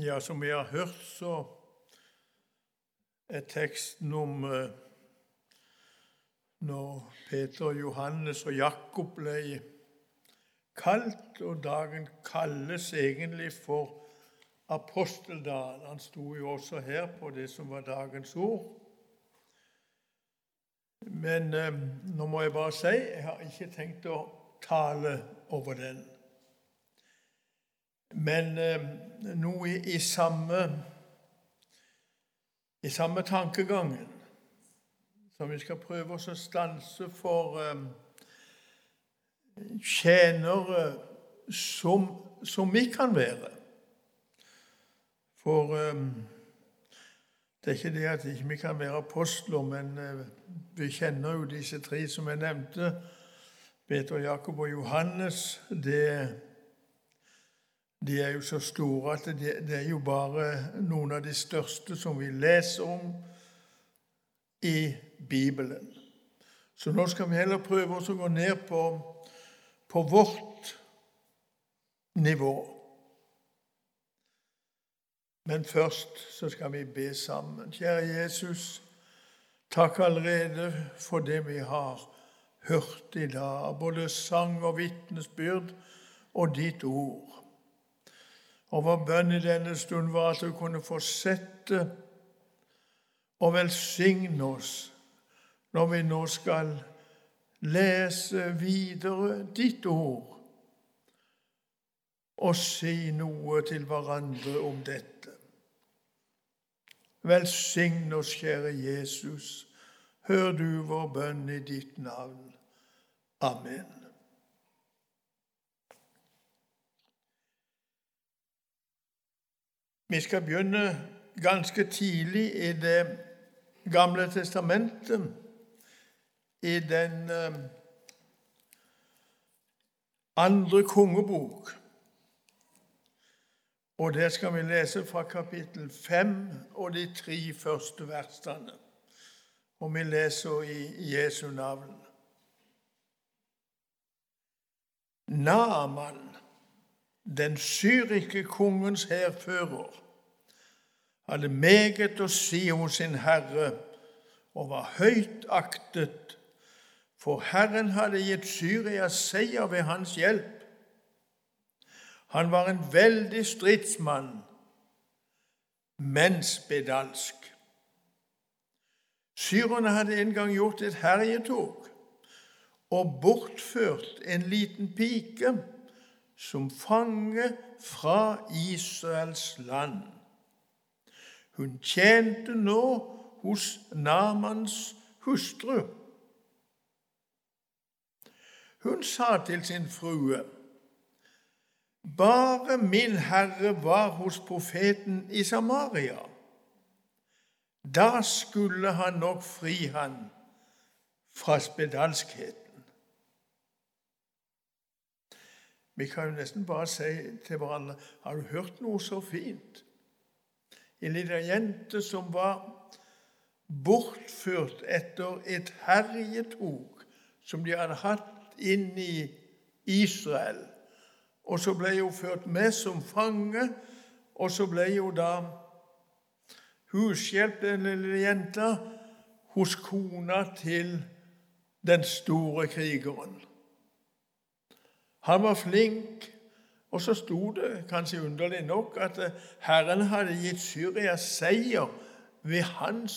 Ja, som vi har hørt, så er teksten om når Peter, Johannes og Jakob ble kalt, og dagen kalles egentlig for aposteldagen. Han sto jo også her på det som var dagens ord. Men eh, nå må jeg bare si jeg har ikke tenkt å tale over den. Men eh, noe i, i, samme i samme tankegangen som vi skal prøve oss å stanse for eh, tjenere som, som, vi kan være. For eh, det er ikke det at ikke vi ikke kan være apostler, men eh, vi kjenner jo disse tre som jeg nevnte. Peter, Jakob og Johannes. det de er jo så store at det, det, er jo bare noen av de største som vi leser om i Bibelen. Så nå skal vi heller prøve oss å gå ned på, på vårt nivå. Men først så skal vi be sammen. Kjære Jesus, takk allerede for det vi har hørt i dag, både sang og vitnesbyrd og ditt ord. Og vår bønn i denne stund var at du kunne fortsette å velsigne oss når vi nå skal lese videre ditt ord og si noe til hverandre om dette. Velsign oss, kjære Jesus. Hør du vår bønn i ditt navn. Amen. Vi skal begynne ganske tidlig i Det gamle testamentet, i den eh, andre kongebok. Og der skal vi lese fra kapittel 5 og de tre første versene. Og vi leser i Jesu navn. Naaman den syriske kongens hærfører, hadde meget å si om sin herre og var høyt aktet, for Herren hadde gitt Syria seier ved hans hjelp. Han var en veldig stridsmann, men spedalsk. Syrerne hadde en gang gjort et herjetog og bortført en liten pike som fange fra Israels land. Hun tjente nå hos Namans hustru. Hun sa til sin frue, bare min herre var hos profeten i Samaria. Da skulle han nok fri han fra spedalskhet. Vi kan jo nesten bare si til hverandre Har du hørt noe så fint? En liten jente som var bortført etter et herjetog som de hadde hatt inn i Israel. Og så ble hun ført med som fange, og så ble hun da hushjelp, den lille jenta, hos kona til den store krigeren. Han var flink. Og så sto det, kanskje underlig nok, at eh, Herren hadde gitt Syria seier ved hans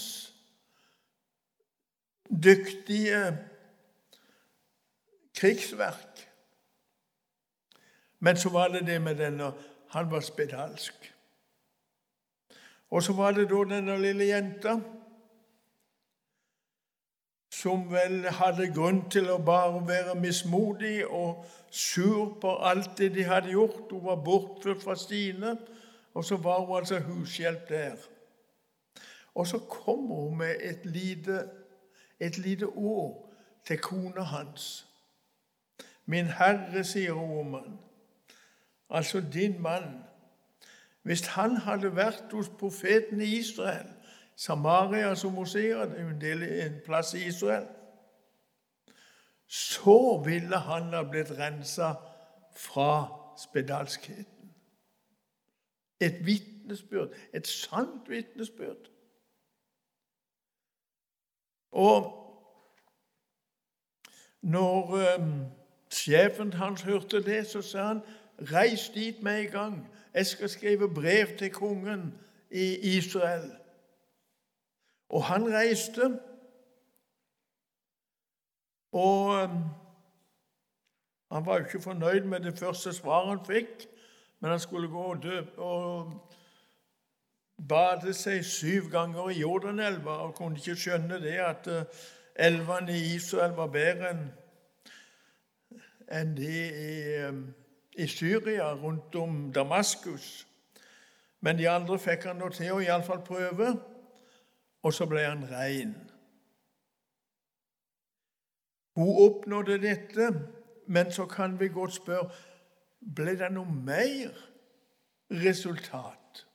dyktige krigsverk. Men så var det det med denne Han var spedalsk. Og så var det da denne lille jenta som vel hadde grunn til å bare være mismodig og sur på alt det de hadde gjort. Hun var bortført fra Stine, og så var hun altså hushjelp der. Og så kommer hun med et lite, et lite ord til kona hans. Min herre, sier hun altså din mann. Hvis han hadde vært hos profeten i Israel, Samaria, som hun sier, er en, plass i Israel, så ville han ha blitt rensa fra spedalskheten. Et vitne vitnesbyrd. Et sant vitnesbyrd. Og når um, sjefen hans hørte det, så sa han reis dit med en gang. Jeg skal skrive brev til kongen i Israel. Og han reiste. Og um, han var jo ikke fornøyd med det første svaret han fikk, men han skulle gå og døpe og bade seg syv ganger i Jordanelva og kunne ikke skjønne det at uh, elvene i Israel var bedre enn de i, um, i Syria, rundt om Damaskus. Men de andre fikk han nå til å iallfall prøve, og så ble han rein. Hun oppnådde dette, men så kan vi godt spørre ble det noe mer resultat.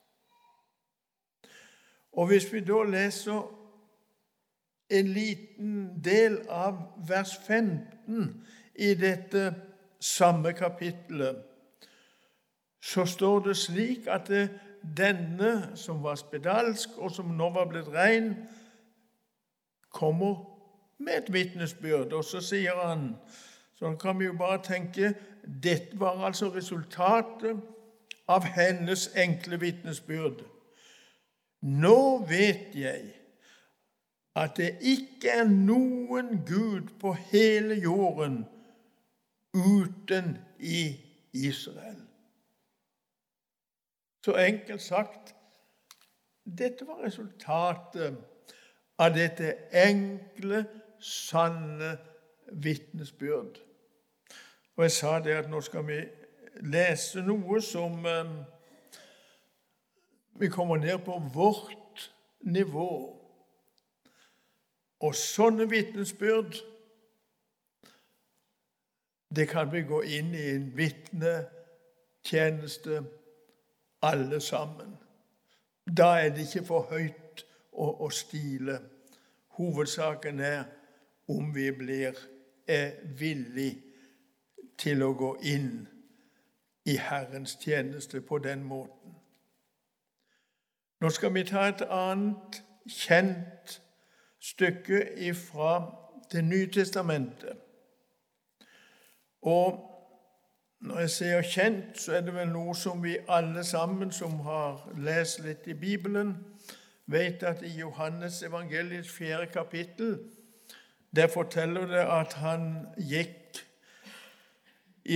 Og hvis vi da leser en liten del av vers 15 i dette samme kapittelet, så står det slik at det, denne som var spedalsk, og som nå var blitt rein, kommer med et vitnesbyrd. Og så sier han Sånn kan vi jo bare tenke dette var altså resultatet av hennes enkle vitnesbyrd. Nå vet jeg at det ikke er noen Gud på hele jorden uten i Israel. Så enkelt sagt dette var resultatet av dette enkle, sanne vitnesbyrd. Og jeg sa det at nå skal vi lese noe som eh, Vi kommer ned på vårt nivå. Og sånne vitnesbyrd det kan vi gå inn i en vitnetjeneste alle sammen. Da er det ikke for høyt å, å stile. Hovedsaken er om vi blir er villig til å gå inn i Herrens tjeneste på den måten. Nå skal vi ta et annet kjent stykke fra Det nye testamentet. Og når jeg sier kjent, så er det vel noe som vi alle sammen som har lest litt i Bibelen, vet at i Johannes evangeliets fjerde kapittel der forteller det at han gikk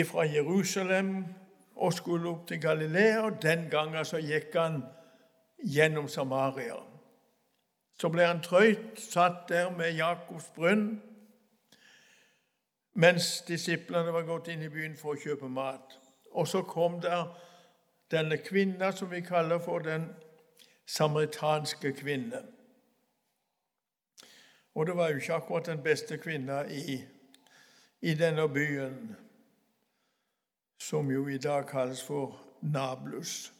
fra Jerusalem og skulle opp til Galilea, og den gangen så gikk han gjennom Samaria. Så ble han trøyt, satt der med Jakobs brønn, mens disiplene var gått inn i byen for å kjøpe mat. Og så kom der denne kvinna som vi kaller for den samaritanske kvinne. Og det var jo ikke akkurat den beste kvinna i, i denne byen, som jo i dag kalles for Nablus.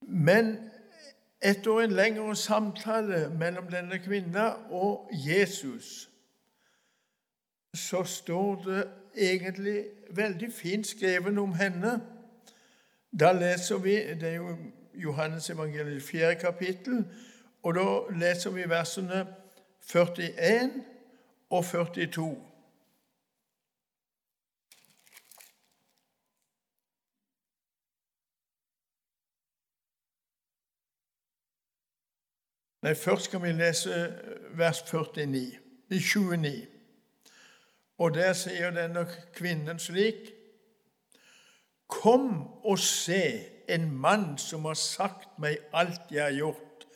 Men etter en lengre samtale mellom denne kvinna og Jesus så står det egentlig veldig fint skrevet om henne. Da leser vi Det er jo Johannes evangeliet 4. kapittel. Og da leser vi versene 41 og 42. Nei, Først skal vi lese vers 49, 29. Og der sier denne kvinnen slik Kom og se en mann som har sagt meg alt jeg har gjort.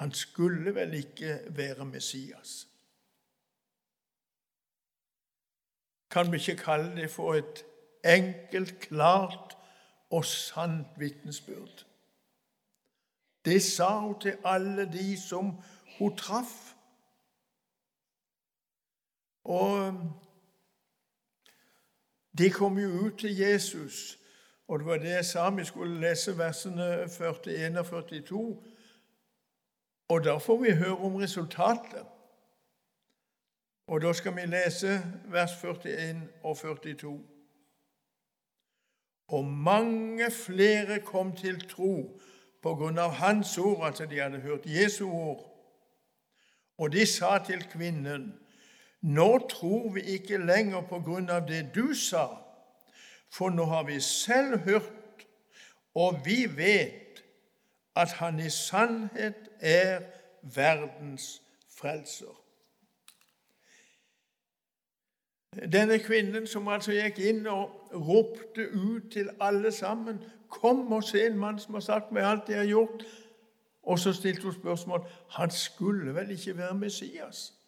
Han skulle vel ikke være Messias. Kan vi ikke kalle det for et enkelt, klart og sant vitnesbyrd? Det sa hun til alle de som hun traff. Og de kom jo ut til Jesus, og det var det jeg sa vi skulle lese versene 41 og 42. Og da får vi høre om resultatet. Og da skal vi lese vers 41 og 42. Og mange flere kom til tro på grunn av hans ord, altså de hadde hørt Jesu ord. Og de sa til kvinnen, nå tror vi ikke lenger på grunn av det du sa, for nå har vi selv hørt, og vi vet at han i sannhet er verdens frelser. Denne kvinnen som altså gikk inn og ropte ut til alle sammen 'Kom og se en mann som har sagt meg alt jeg har gjort.' Og så stilte hun spørsmål han skulle vel ikke være Messias?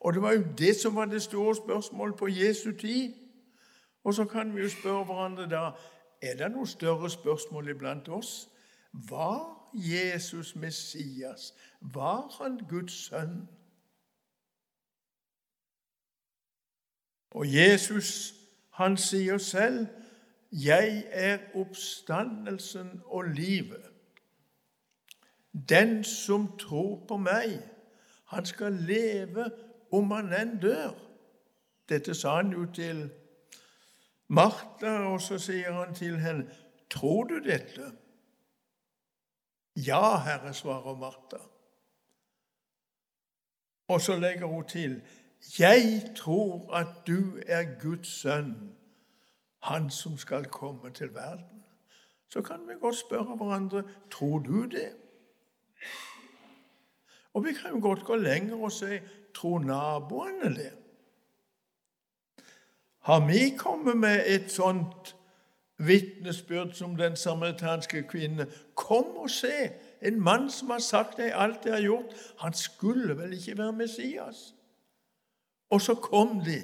Og det var jo det som var det store spørsmålet på Jesu tid. Og så kan vi jo spørre hverandre da er det noe større spørsmål iblant oss. Var Jesus Messias? Var han Guds sønn? Og Jesus, han sier selv, 'Jeg er oppstandelsen og livet'. Den som tror på meg, han skal leve om han enn dør. Dette sa han jo til Martha, og så sier han til henne, 'Tror du dette?' 'Ja, Herre', svarer Martha. Og så legger hun til, 'Jeg tror at du er Guds sønn, han som skal komme til verden.' Så kan vi godt spørre hverandre, 'Tror du det?' Og vi kan jo godt gå lenger og si, 'Tror naboene det?' Har vi kommet med et sånt vitnesbyrd som den samaritanske kvinne? Kom og se! En mann som har sagt deg alt jeg har gjort. Han skulle vel ikke være Messias? Og så kom de,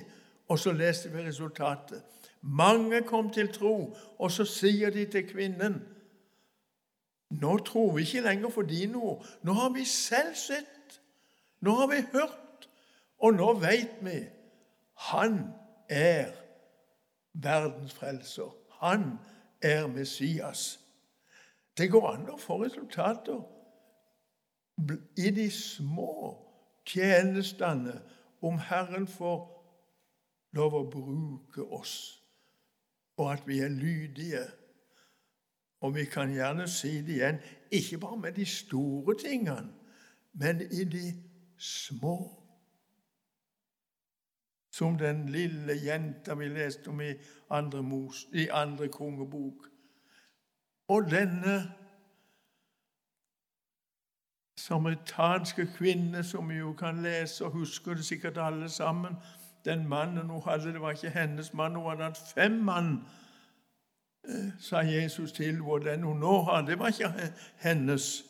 og så leste vi resultatet. Mange kom til tro, og så sier de til kvinnen Nå tror vi ikke lenger for dine ord. Nå har vi selv sett. Nå har vi hørt. Og nå veit vi han er verdens frelser. Han er Messias. Det går an å få resultater i de små tjenestene om Herren får lov å bruke oss, og at vi er lydige. Og vi kan gjerne si det igjen, ikke bare med de store tingene, men i de små. Som den lille jenta vi leste om i andre, mos, i andre kongebok. Og denne samaritanske kvinne, som vi jo kan lese og husker det sikkert alle sammen. Den mannen hun hadde, det var ikke hennes mann, hun hadde hatt fem mann, eh, sa Jesus til hvor den hun nå har, det var ikke hennes.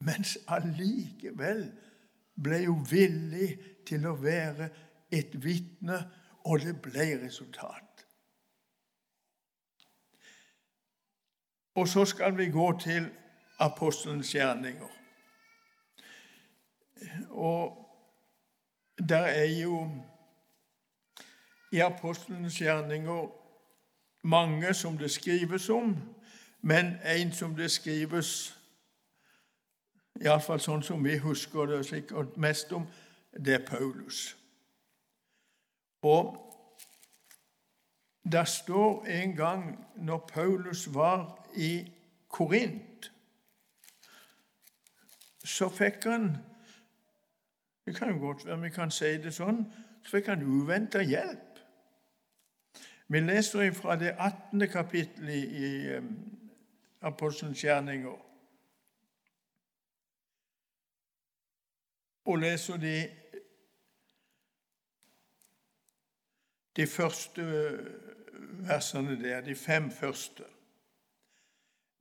Mens allikevel ble hun villig til å være et vitne, og det ble resultat. Og så skal vi gå til apostelens gjerninger. Og der er jo i apostelens gjerninger mange som det skrives om, men en som det skrives Iallfall sånn som vi husker det sikkert mest om, det er Paulus. Og det står en gang når Paulus var i Korint, så fikk han det kan jo godt være vi kan si det sånn. Så fikk han uventa hjelp. Vi leser fra det 18. kapittelet i Apostelens gjerninger. Og leser de de første versene der, de fem første.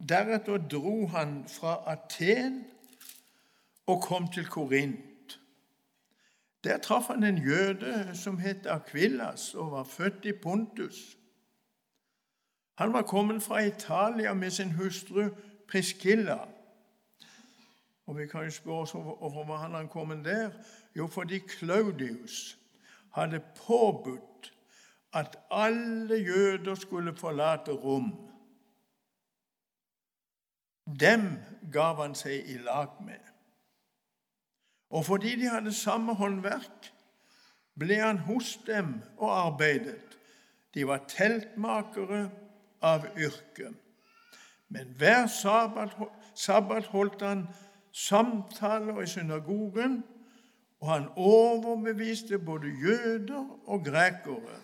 Deretter dro han fra Aten og kom til Korint. Der traff han en jøde som het Akvillas og var født i Pontus. Han var kommet fra Italia med sin hustru Priskilla. Og Vi kan jo spørre oss hvorfor han kommet der. Jo, fordi Claudius hadde påbudt at alle jøder skulle forlate Rom. Dem gav han seg i lag med. Og fordi de hadde samme håndverk, ble han hos dem og arbeidet. De var teltmakere av yrke. Men hver sabbat, sabbat holdt han samtaler i synagogen, og han overbeviste både jøder og grekere.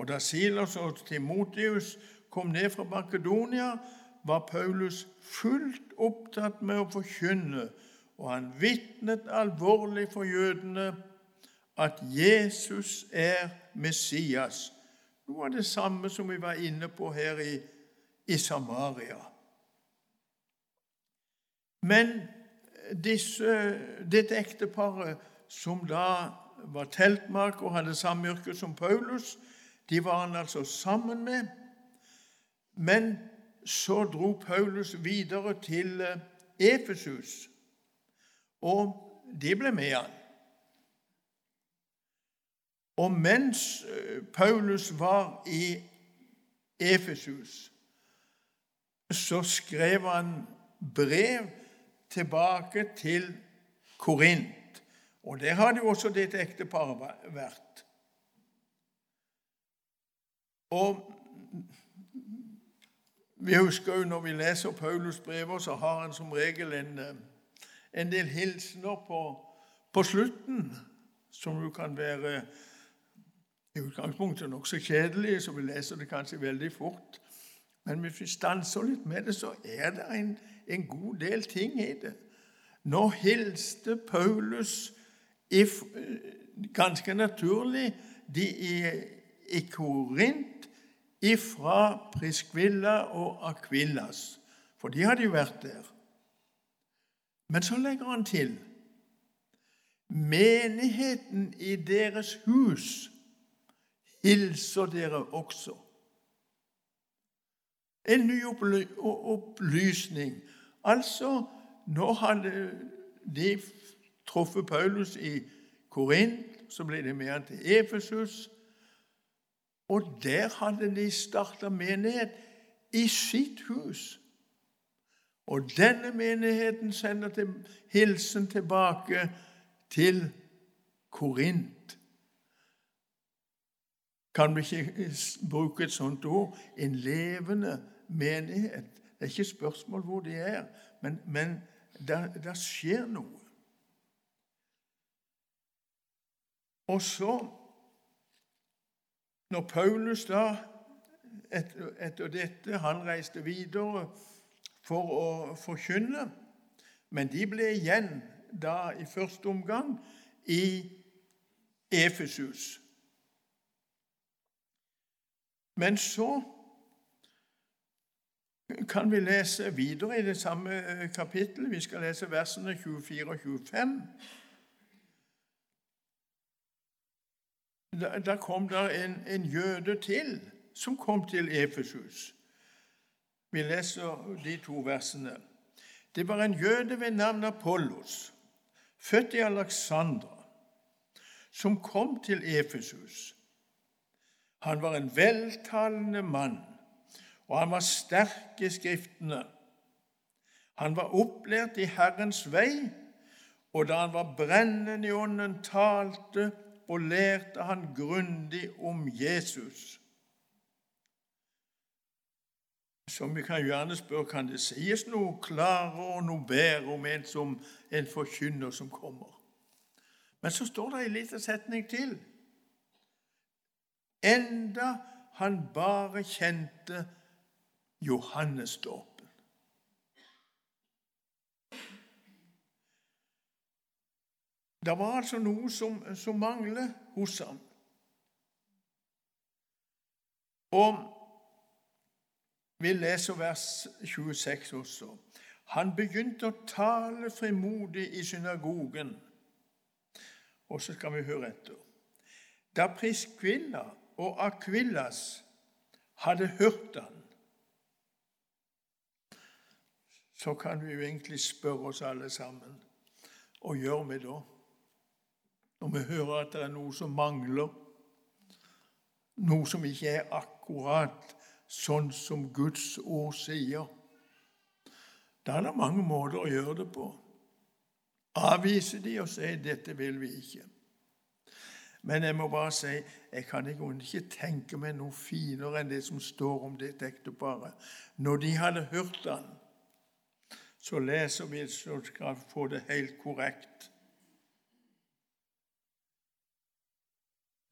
Og da Silas og Timotius kom ned fra Makedonia, var Paulus fullt opptatt med å forkynne, og han vitnet alvorlig for jødene at Jesus er Messias. Noe av det samme som vi var inne på her i, i Samaria. Men disse, dette ekteparet, som da var teltmark og hadde samme yrke som Paulus, de var han altså sammen med. Men så dro Paulus videre til eh, Efesus, og de ble med han. Og mens eh, Paulus var i Efesus, så skrev han brev tilbake til Korint. Og der hadde jo også dette ekteparet vært. Og vi husker jo Når vi leser Paulus' brever, så har han som regel en, eh, en del hilsener på, på slutten, som jo kan være i utgangspunktet nokså kjedelige, så vi leser det kanskje veldig fort. Men hvis vi stanser litt med det, så er det en, en god del ting i det. Nå hilste Paulus if, ganske naturlig de i, i Korint ifra Priskvilla og Akvillas, for de hadde jo vært der. Men så legger han til Menigheten i deres hus hilser dere også. En ny opplysning. Altså, nå hadde de truffet Paulus i Korint, så ble de med han til Efesus. Og der hadde de starta menighet i sitt hus. Og denne menigheten sender til hilsen tilbake til Korint. Kan vi ikke bruke et sånt ord? En levende menighet. Det er ikke spørsmål hvor de er, men, men det skjer noe. Og så når Paulus da, etter, dette, han reiste videre for å forkynne, men de ble igjen da i første omgang i Efesus. Men så kan vi lese videre i det samme kapittelet. Vi skal lese versene 24 og 25. da, da kom det en, en, jøde til som kom til Efesus. Vi leser de to versene. Det var en jøde ved navn Apollos, født i Alexandra, som kom til Efesus. Han var en veltalende mann, og han var sterk i Skriftene. Han var opplært i Herrens vei, og da han var brennende i ånden, talte og lærte han grundig om Jesus. Som vi kan gjerne spørre kan det sies noe klarere og noe bedre om en som en forkynner som kommer. Men så står det en liten setning til. Enda han bare kjente Johannes dåp. Det var altså noe som, som manglet hos ham. Og vi leser vers 26 også. Han begynte å tale frimodig i synagogen. Og så skal vi høre etter. Da Priskvilla og Akvillas hadde hørt han, så kan vi jo egentlig spørre oss alle sammen og gjør vi da? Når vi hører at det er noe som mangler, noe som ikke er akkurat sånn som Guds ord sier. Da er det mange måter å gjøre det på. Avvise de og si 'dette vil vi ikke'. Men jeg må bare si jeg kan ikke tenke meg noe finere enn det som står om dette ekteparet. Når de hadde hørt han, så leser vi så skal få det helt korrekt.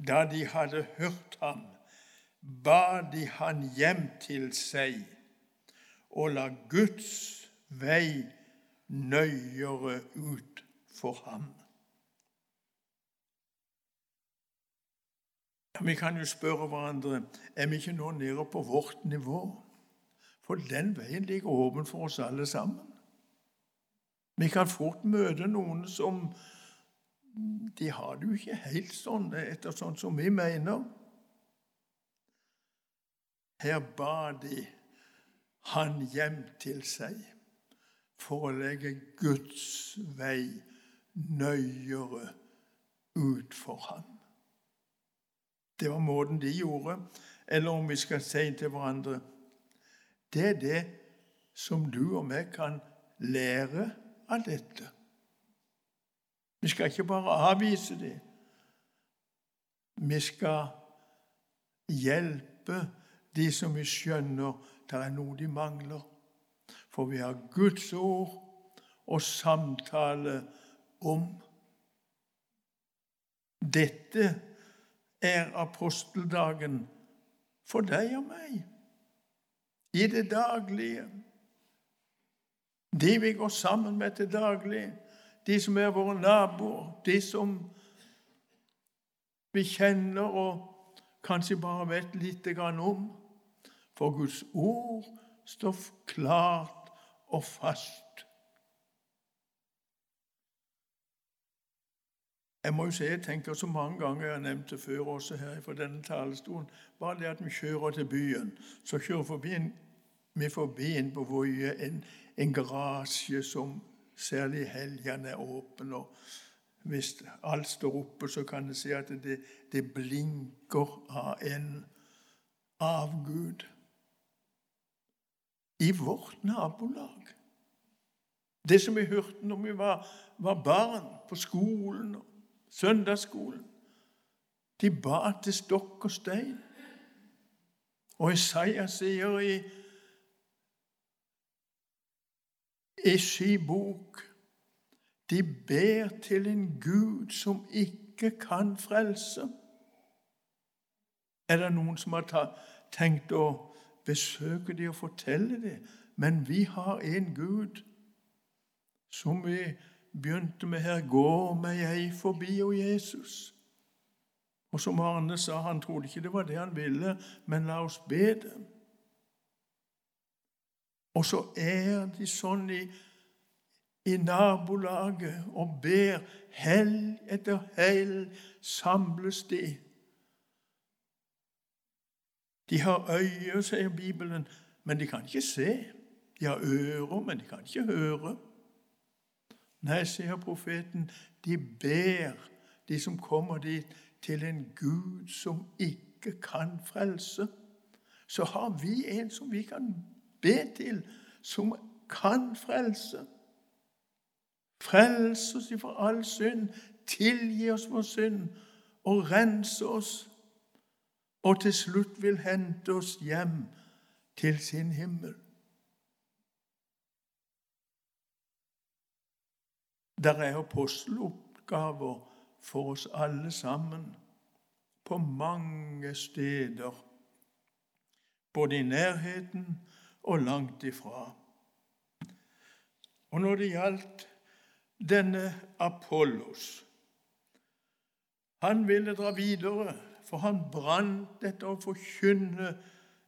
Da de hadde hørt ham, ba de han hjem til seg og la Guds vei nøyere ut for ham. Vi kan jo spørre hverandre er vi ikke nå nede på vårt nivå. For den veien ligger åpen for oss alle sammen. Vi kan fort møte noen som de har det jo ikke helt sånn etter sånn som vi mener. Her ba de han hjem til seg for å legge Guds vei nøyere ut for ham. Det var måten de gjorde. Eller om vi skal si til hverandre Det er det som du og vi kan lære av dette. Vi skal ikke bare avvise det. Vi skal hjelpe de som vi skjønner det er noe de mangler. For vi har Guds ord og samtale om. Dette er aposteldagen for deg og meg i det daglige. De vi går sammen med til daglig, de som er våre naboer, de som vi kjenner og kanskje bare vet lite grann om. For Guds ord står klart og fast Jeg må jo si, jeg tenker så mange ganger jeg har nevnt det før også her fra denne talerstolen Bare det at vi kjører til byen, så kjører forbi en, vi forbi en på Voie en, en garasje som særlig helgene er åpne. og Hvis alt står oppe, så kan jeg si at det, det blinker av en avgud. I vårt nabolag. Det som vi hørte når vi var, var barn på skolen søndagsskolen. De ba til stokk og stein. Og Isaiah sier i, i si bok de ber til en Gud som ikke kan frelse. Er det noen som har tenkt å besøke dem og fortelle dem? Men vi har en Gud som vi begynte med her går med jeg forbi og Jesus'. Og som Arne sa, han trodde ikke det var det han ville, men la oss be det. Og så er de sånn i, i nabolaget og ber. Hell etter hell samles de. De har øyne, sier Bibelen, men de kan ikke se. De har ører, men de kan ikke høre. Nei, sier profeten, de ber, de som kommer dit, til en Gud som ikke kan frelse. Så har vi en som vi kan be til, som kan frelse. Frelse oss ifra all synd, tilgi oss vår synd og rense oss, og til slutt vil hente oss hjem til sin himmel. Der er aposteloppgaver for oss alle sammen på mange steder, både i nærheten og langt ifra. Og når det gjaldt denne Apollos Han ville dra videre, for han brant etter å forkynne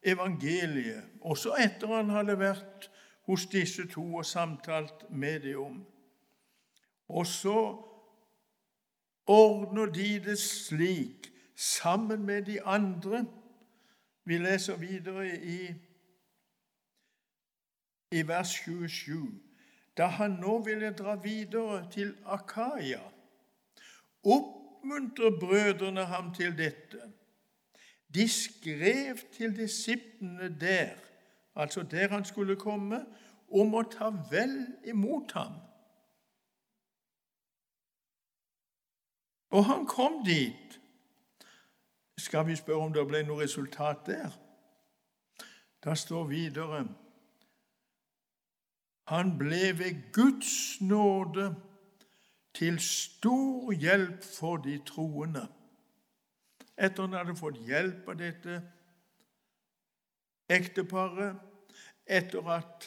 evangeliet, også etter han hadde vært hos disse to og samtalt med dem om. Og så ordner de det slik sammen med de andre. Vi leser videre i, i vers 27. Da han nå ville dra videre til Akaya, oppmuntrer brødrene ham til dette. De skrev til disiplene der, altså der han skulle komme, om å ta vel imot ham Og han kom dit skal vi spørre om det ble noe resultat der. Da står videre Han ble ved Guds nåde til stor hjelp for de troende. Etter han hadde fått hjelp av dette ekteparet, etter at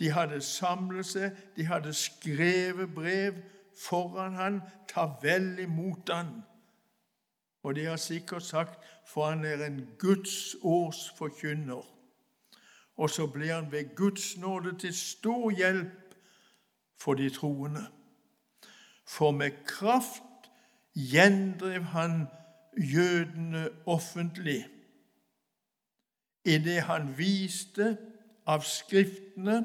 de hadde samlet seg, de hadde skrevet brev foran han, ta vel imot han. Og de har sikkert sagt for han er en Guds års forkynner. Og så blir han ved Guds nåde til stor hjelp for de troende. For med kraft gjendrev han jødene offentlig idet han viste av Skriftene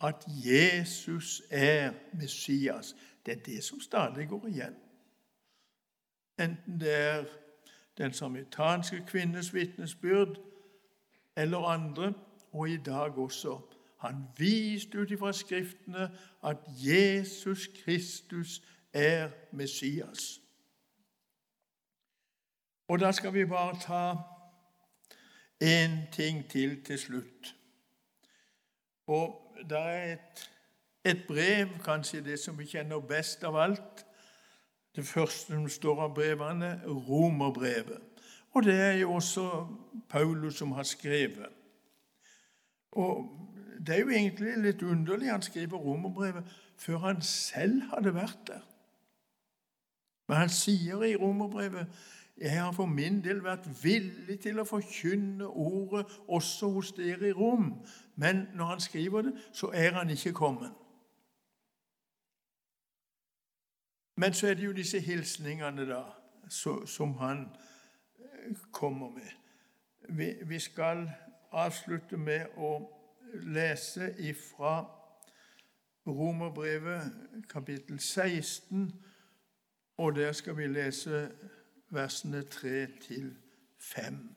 at Jesus er Messias. Det er det som stadig går igjen. Enten det er den samaritanske kvinnes vitnesbyrd eller andre, og i dag også. Han viste ut ifra Skriftene at Jesus Kristus er Messias. Og da skal vi bare ta én ting til til slutt. Og det er et, et brev, kanskje det som vi kjenner best av alt, det første som står av brevene, romerbrevet. Og det er jo også Paulus som har skrevet. Og Det er jo egentlig litt underlig han skriver romerbrevet før han selv hadde vært der. Men han sier i romerbrevet jeg har for min del vært villig til å forkynne ordet også hos dere i Rom. Men når han skriver det, så er han ikke kommet. Men så er det jo disse hilsningene da, som han eh, kommer med. Vi, vi skal avslutte med å lese ifra Romerbrevet kapittel 16, og der skal vi lese versene 3 til 5.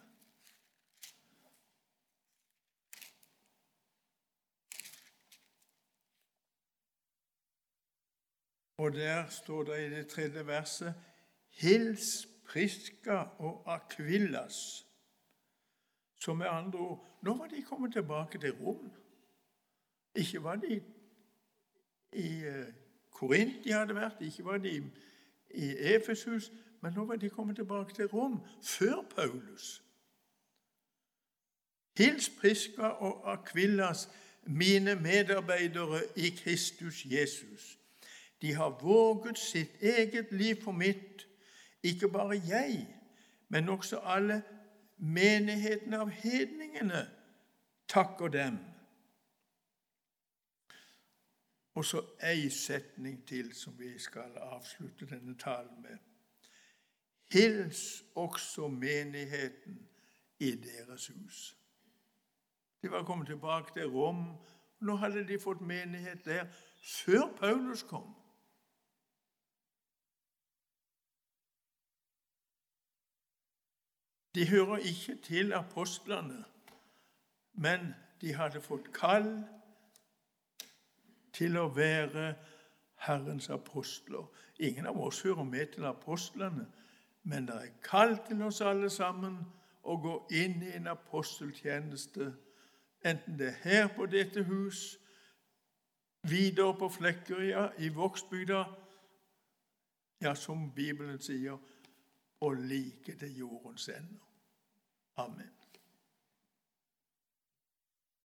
Og der står det i det tredje verset Hils Priska og Akvillas. Som med andre ord Nå var de kommet tilbake til Rom. Ikke var de i eh, Korint de hadde vært, ikke var de i Efesus, men nå var de kommet tilbake til Rom, før Paulus. Hils Priska og Akvillas, mine medarbeidere i Kristus Jesus. De har våget sitt eget liv for mitt, ikke bare jeg, men også alle menighetene av hedningene takker dem. Og så ei setning til som vi skal avslutte denne talen med. Hils også menigheten i deres hus. De var kommet tilbake til Rom. Nå hadde de fått menighet der før Paulus kom. De hører ikke til apostlene, men de hadde fått kall til å være Herrens apostler. Ingen av oss hører med til apostlene, men det er kall til oss alle sammen å gå inn i en aposteltjeneste, enten det er her på dette hus, videre på Flekkerøya, i Vågsbygda, ja, som Bibelen sier, og like til jordens ender. Amen.